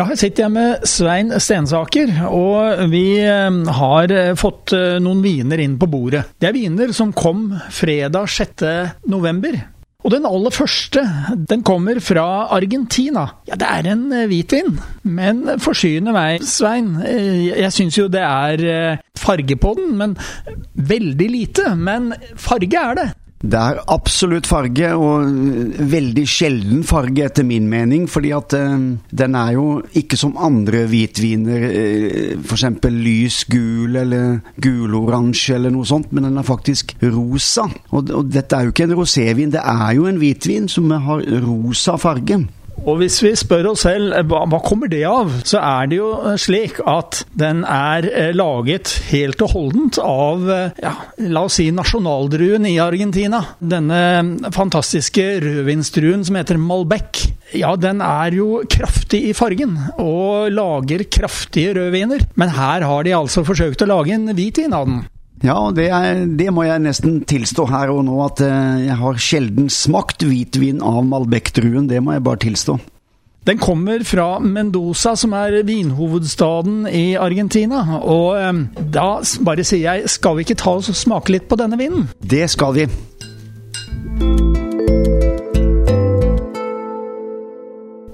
Ja, her sitter jeg med Svein Stensaker, og vi eh, har eh, fått eh, noen viner inn på bordet. Det er viner som kom fredag 6. november. Og den aller første, den kommer fra Argentina. Ja, det er en hvitvin, men forsyne meg, Svein. Jeg syns jo det er farge på den, men veldig lite. Men farge er det. Det er absolutt farge, og veldig sjelden farge etter min mening. fordi at eh, den er jo ikke som andre hvitviner, eh, f.eks. lys gul eller guloransje eller noe sånt, men den er faktisk rosa. Og, og dette er jo ikke en rosévin, det er jo en hvitvin som har rosa farge. Og hvis vi spør oss selv eh, hva, hva kommer det av, så er det jo eh, slik at den er eh, laget helt og holdent av, ja, la oss si nasjonaldruen i Argentina. Denne fantastiske rødvinsdruen som heter Malbec. Ja, den er jo kraftig i fargen, og lager kraftige rødviner. Men her har de altså forsøkt å lage en hvitvin av den. Ja, det, er, det, må jeg nesten tilstå her og nå, at eh, jeg har sjelden smakt hvitvin av Malbec-druen. Det må jeg bare tilstå. Den kommer fra Mendoza, som er vinhovedstaden i Argentina. Og eh, da bare sier jeg, skal vi ikke ta oss og smake litt på denne vinen? Det skal vi.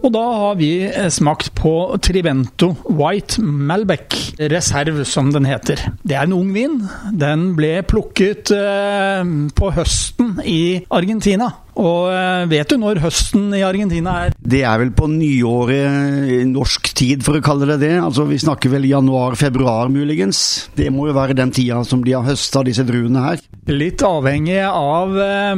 Og da har vi eh, smakt på Trivento White Malbec Reserve, som den heter. Det er en ung vin. Den ble plukket eh, på høsten i Argentina. Og eh, vet du når høsten i Argentina er? Det er vel på nyåret norsk tid, for å kalle det det. Altså Vi snakker vel januar-februar, muligens. Det må jo være den tida som de har høsta disse druene her. Litt avhengig av eh,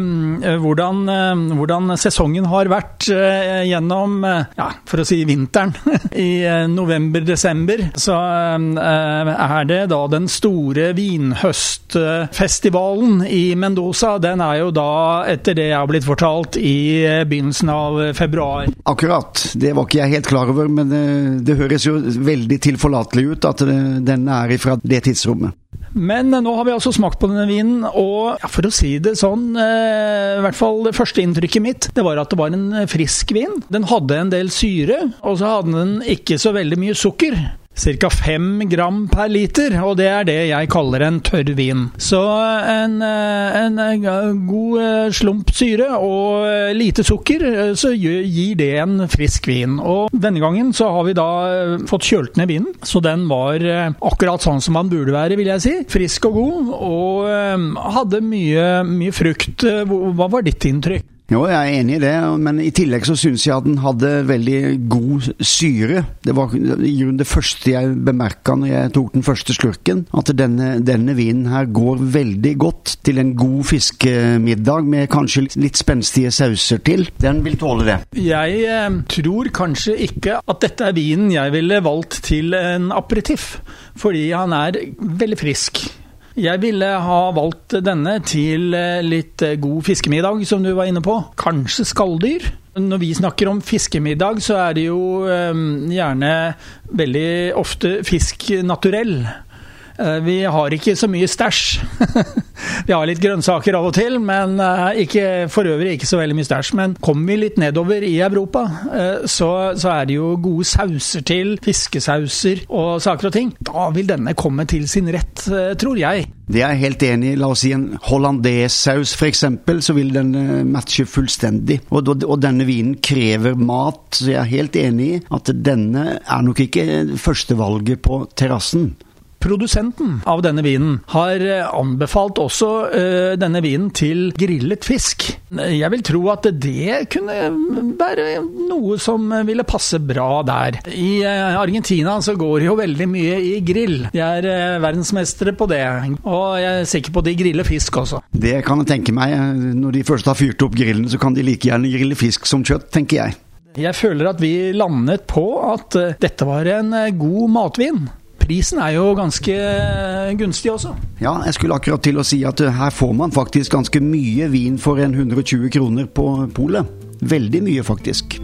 hvordan, eh, hvordan, sesongen har vært eh, gjennom, eh, ja, for å si vinteren. I eh, november-desember så er det da den store vinhøstfestivalen i Mendoza. Den er jo da, etter det jeg har blitt fortalt i begynnelsen av februar. Akkurat. Det var ikke jeg helt klar over, men det, det høres jo veldig tilforlatelig ut at den er fra det tidsrommet. Men nå har vi altså smakt på denne vinen, og ja, for å si det sånn, eh, i hvert fall det første inntrykket mitt, det var at det var en frisk vin. Den hadde en del syre, og så hadde den ikke så veldig mye sukker ca. 5 gram per liter, og det er det jeg kaller en tørr vin. Så en, eh, en eh, god eh, slump syre og lite sukker, så gir det en frisk vin. Og denne gangen så har vi da fått kjølt ned vinen, så den var akkurat sånn som man burde være, vil jeg si. Frisk og god, og hadde mye, mye frukt. Hva var ditt inntrykk? Jo, jeg er enig i det, men i tillegg så syns jeg at den hadde veldig god syre. Det var i grunnen det første jeg bemerka når jeg tok den første slurken, at denne, denne, vinen her går veldig godt til en god fiskemiddag med kanskje litt spenstige sauser til. Den vil tåle det. Jeg eh, tror kanskje ikke at dette er vinen jeg ville valgt til en aperitiff, fordi han er veldig frisk. Jeg ville ha valgt denne til eh, litt eh, god fiskemiddag, som du var inne på. Kanskje skalldyr. Når vi snakker om fiskemiddag, så er det jo um, gjerne veldig ofte fisk naturell. Uh, vi har ikke så mye stæsj. Vi har litt grønnsaker av og til, men eh, ikke, for øvrig ikke så veldig mye stæsj. Men kommer vi litt nedover i Europa, eh, så, så, er det jo gode sauser til. Fiskesauser og saker og ting. Da vil denne komme til sin rett, eh, tror jeg. Det er jeg helt enig i. La oss si en hollandesaus f.eks., så vil den matche fullstendig. Og, og, denne vinen krever mat, så jeg er helt enig i at denne er nok ikke førstevalget på terrassen. Produsenten av denne vinen har eh, anbefalt også uh, denne vinen til grillet fisk. Jeg vil tro at det kunne være noe som ville passe bra der. I uh, Argentina så går det jo veldig mye i grill. De er uh, verdensmestere på det. Og jeg er sikker på at de griller fisk også. Det kan jeg tenke meg. Når de først har fyrt opp grillen, så kan de like gjerne grille fisk som kjøtt, tenker jeg. Jeg føler at vi landet på at dette var en god matvin prisen er jo ganske gunstig også. Ja, jeg skulle akkurat til å si at her får man faktisk ganske mye vin for en 120 kroner på polet. Veldig mye, faktisk.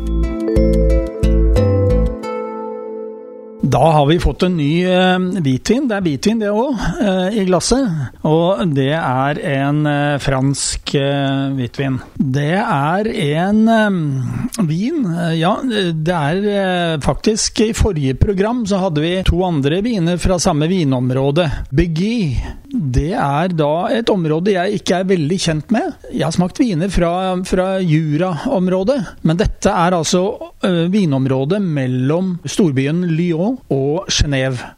Da har vi fått en ny eh, hvitvin. Det er hvitvin, det òg, eh, i glasset. Og det er en eh, fransk eh, hvitvin. Det er en eh, vin eh, Ja, det er faktisk I forrige program så hadde vi to andre viner fra samme vinområde. Begui. Det er da et område jeg ikke er veldig kjent med. Jeg har smakt viner fra, fra Jura-området, men dette er altså vinområdet mellom storbyen Lyon og Genéve.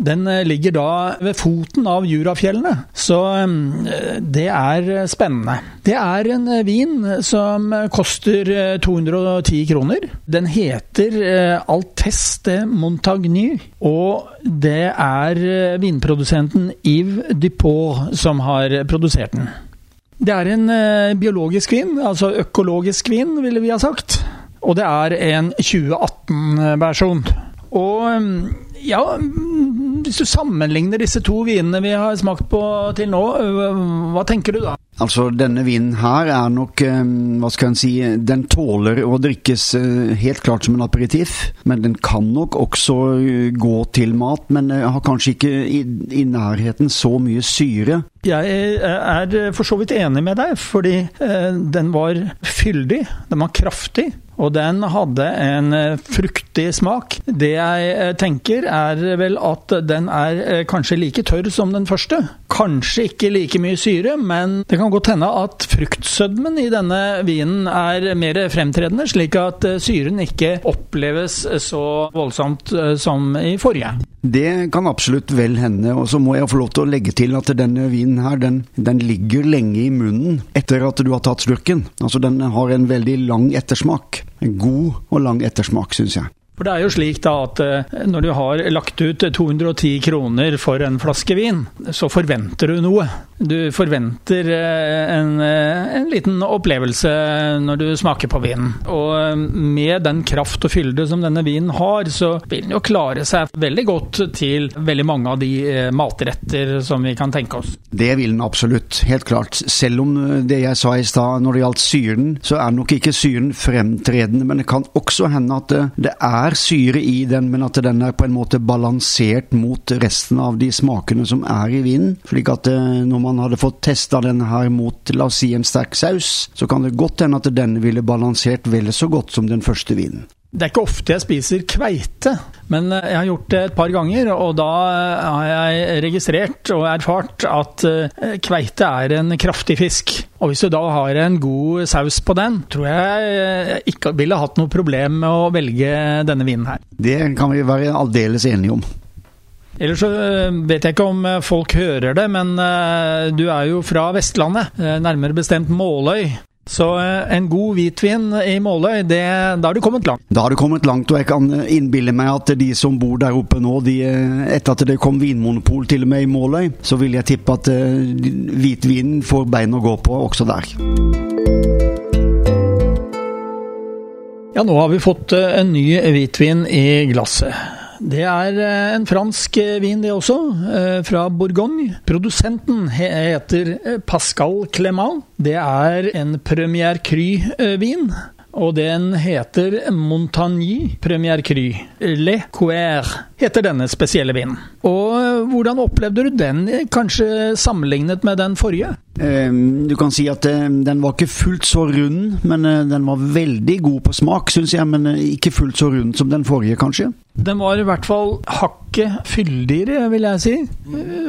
Den eh, ligger da ved foten av Jurafjellene, så eh, det er spennende. Det er en eh, vin som koster 210 kroner. Den heter Altesse Montagny, og det er vinprodusenten Yves Dupont som har produsert den. Det er en biologisk vin, altså økologisk vin, ville vi ha sagt. Og det er en 2018-versjon. Og ja, hvis du sammenligner disse to vinene vi har smakt på til nå, hva tenker du da? Altså, denne vinen her er nok, hva skal en si, den tåler å drikkes helt klart som en aperitif. Men den kan nok også gå til mat, men har kanskje ikke i, i nærheten så mye syre. Jeg er for så vidt enig med deg, fordi den var fyldig, den var kraftig. Og den hadde en fruktig smak. Det jeg tenker er vel at den er kanskje like tørr som den første. Kanskje ikke like mye syre, men det kan godt hende at fruktsødmen i denne vinen er mer fremtredende, slik at syren ikke oppleves så voldsomt som i forrige. Det kan absolutt vel hende, og så må jeg få lov til å legge til at denne vinen her, den, den ligger lenge i munnen etter at du har tatt slurken. Altså den har en veldig lang ettersmak. En god og lang ettersmak, syns jeg. For det er jo slik da at når du har lagt ut 210 kroner for en flaske vin, så forventer du noe. Du forventer en, en, liten opplevelse når du smaker på vinen. Og med den kraft og fylde som denne vinen har, så vil den jo klare seg veldig godt til veldig mange av de matretter som vi kan tenke oss. Det vil den absolutt, helt klart. Selv om det jeg sa i stad når det gjaldt syren, så er nok ikke syren fremtredende, men det kan også hende at det, det er syre i den, men at den er på en måte balansert mot resten av de smakene som er i vinen. slik at når man hadde fått testa den her mot la oss si en sterk saus, så kan det godt hende at denne ville balansert vel så godt som den første vinen. Det er ikke ofte jeg spiser kveite, men jeg har gjort det et par ganger. Og da har jeg registrert og erfart at kveite er en kraftig fisk. Og hvis du da har en god saus på den, tror jeg ikke ville hatt noe problem med å velge denne vinen her. Det kan vi være aldeles enige om. Ellers så vet jeg ikke om folk hører det, men du er jo fra Vestlandet, nærmere bestemt Måløy. Så en god hvitvin i Måløy, det, da har du kommet langt. Da har du kommet langt, og jeg kan innbille meg at de som bor der oppe nå, de, etter at det kom vinmonopol til og med i Måløy, så vil jeg tippe at hvitvinen får bein å gå på også der. Ja, nå har vi fått en ny hvitvin i glasset. Det er en fransk vin, det også, fra Bourgogne. Produsenten heter Pascal Clément. Det er en Premier Cry-vin. Og den heter Montagny Premier Cry. Le Couer heter denne spesielle vinen. Og hvordan opplevde du den, kanskje sammenlignet med den forrige? Du kan si at den var ikke fullt så rund, men den var veldig god på smak, syns jeg. Men ikke fullt så rund som den forrige, kanskje. Den var i hvert fall hakket fyldigere, vil jeg si.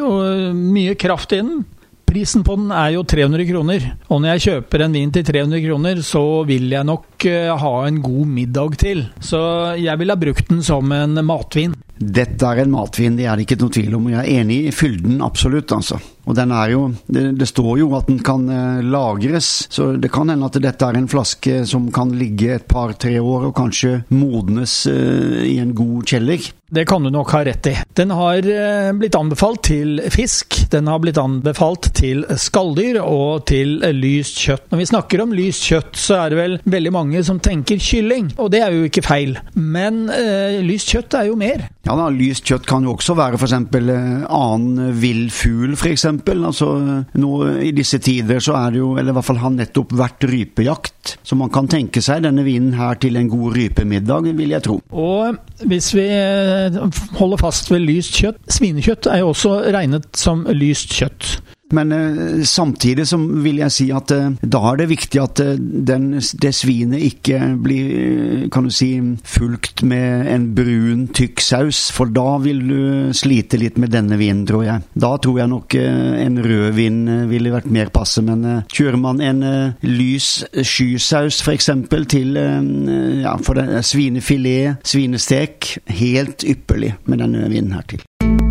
Og mye kraft i den. Prisen på den er jo 300 kroner, og når jeg kjøper en vin til 300 kroner, så vil jeg nok ha en god middag til. Så jeg ville ha brukt den som en matvin. Dette er en matvin, det er det ikke noe tvil om. Jeg er enig i fylden, absolutt, altså. Og den er jo det, det, står jo at den kan eh, lagres, så det kan hende at dette er en flaske som kan ligge et par-tre år og kanskje modnes eh, i en god kjeller. Det kan du nok ha rett i. Den har eh, blitt anbefalt til fisk, den har blitt anbefalt til skalldyr og til lyst kjøtt. Når vi snakker om lyst kjøtt, så er det vel veldig mange mange som tenker kylling, og det er jo ikke feil. Men eh, lyst kjøtt er jo mer. Ja da, Lyst kjøtt kan jo også være f.eks. Eh, annen vill fugl, f.eks. Altså, nå I disse tider så er det jo, eller i hvert fall har nettopp vært rypejakt. Så man kan tenke seg denne vinen her til en god rypemiddag, vil jeg tro. Og hvis vi eh, holder fast ved lyst kjøtt Svinekjøtt er jo også regnet som lyst kjøtt. Men eh, samtidig så vil jeg si at eh, da er det viktig at eh, den, det svinet ikke blir eh, kan du si, fulgt med en brun, tykk saus, for da vil du slite litt med denne vinen, tror jeg. Da tror jeg nok eh, en rødvin eh, ville vært mer passe, men kjører man en lys skysaus f.eks. til ja, for det, svinefilet, svinestek, helt ypperlig med denne vinen her til.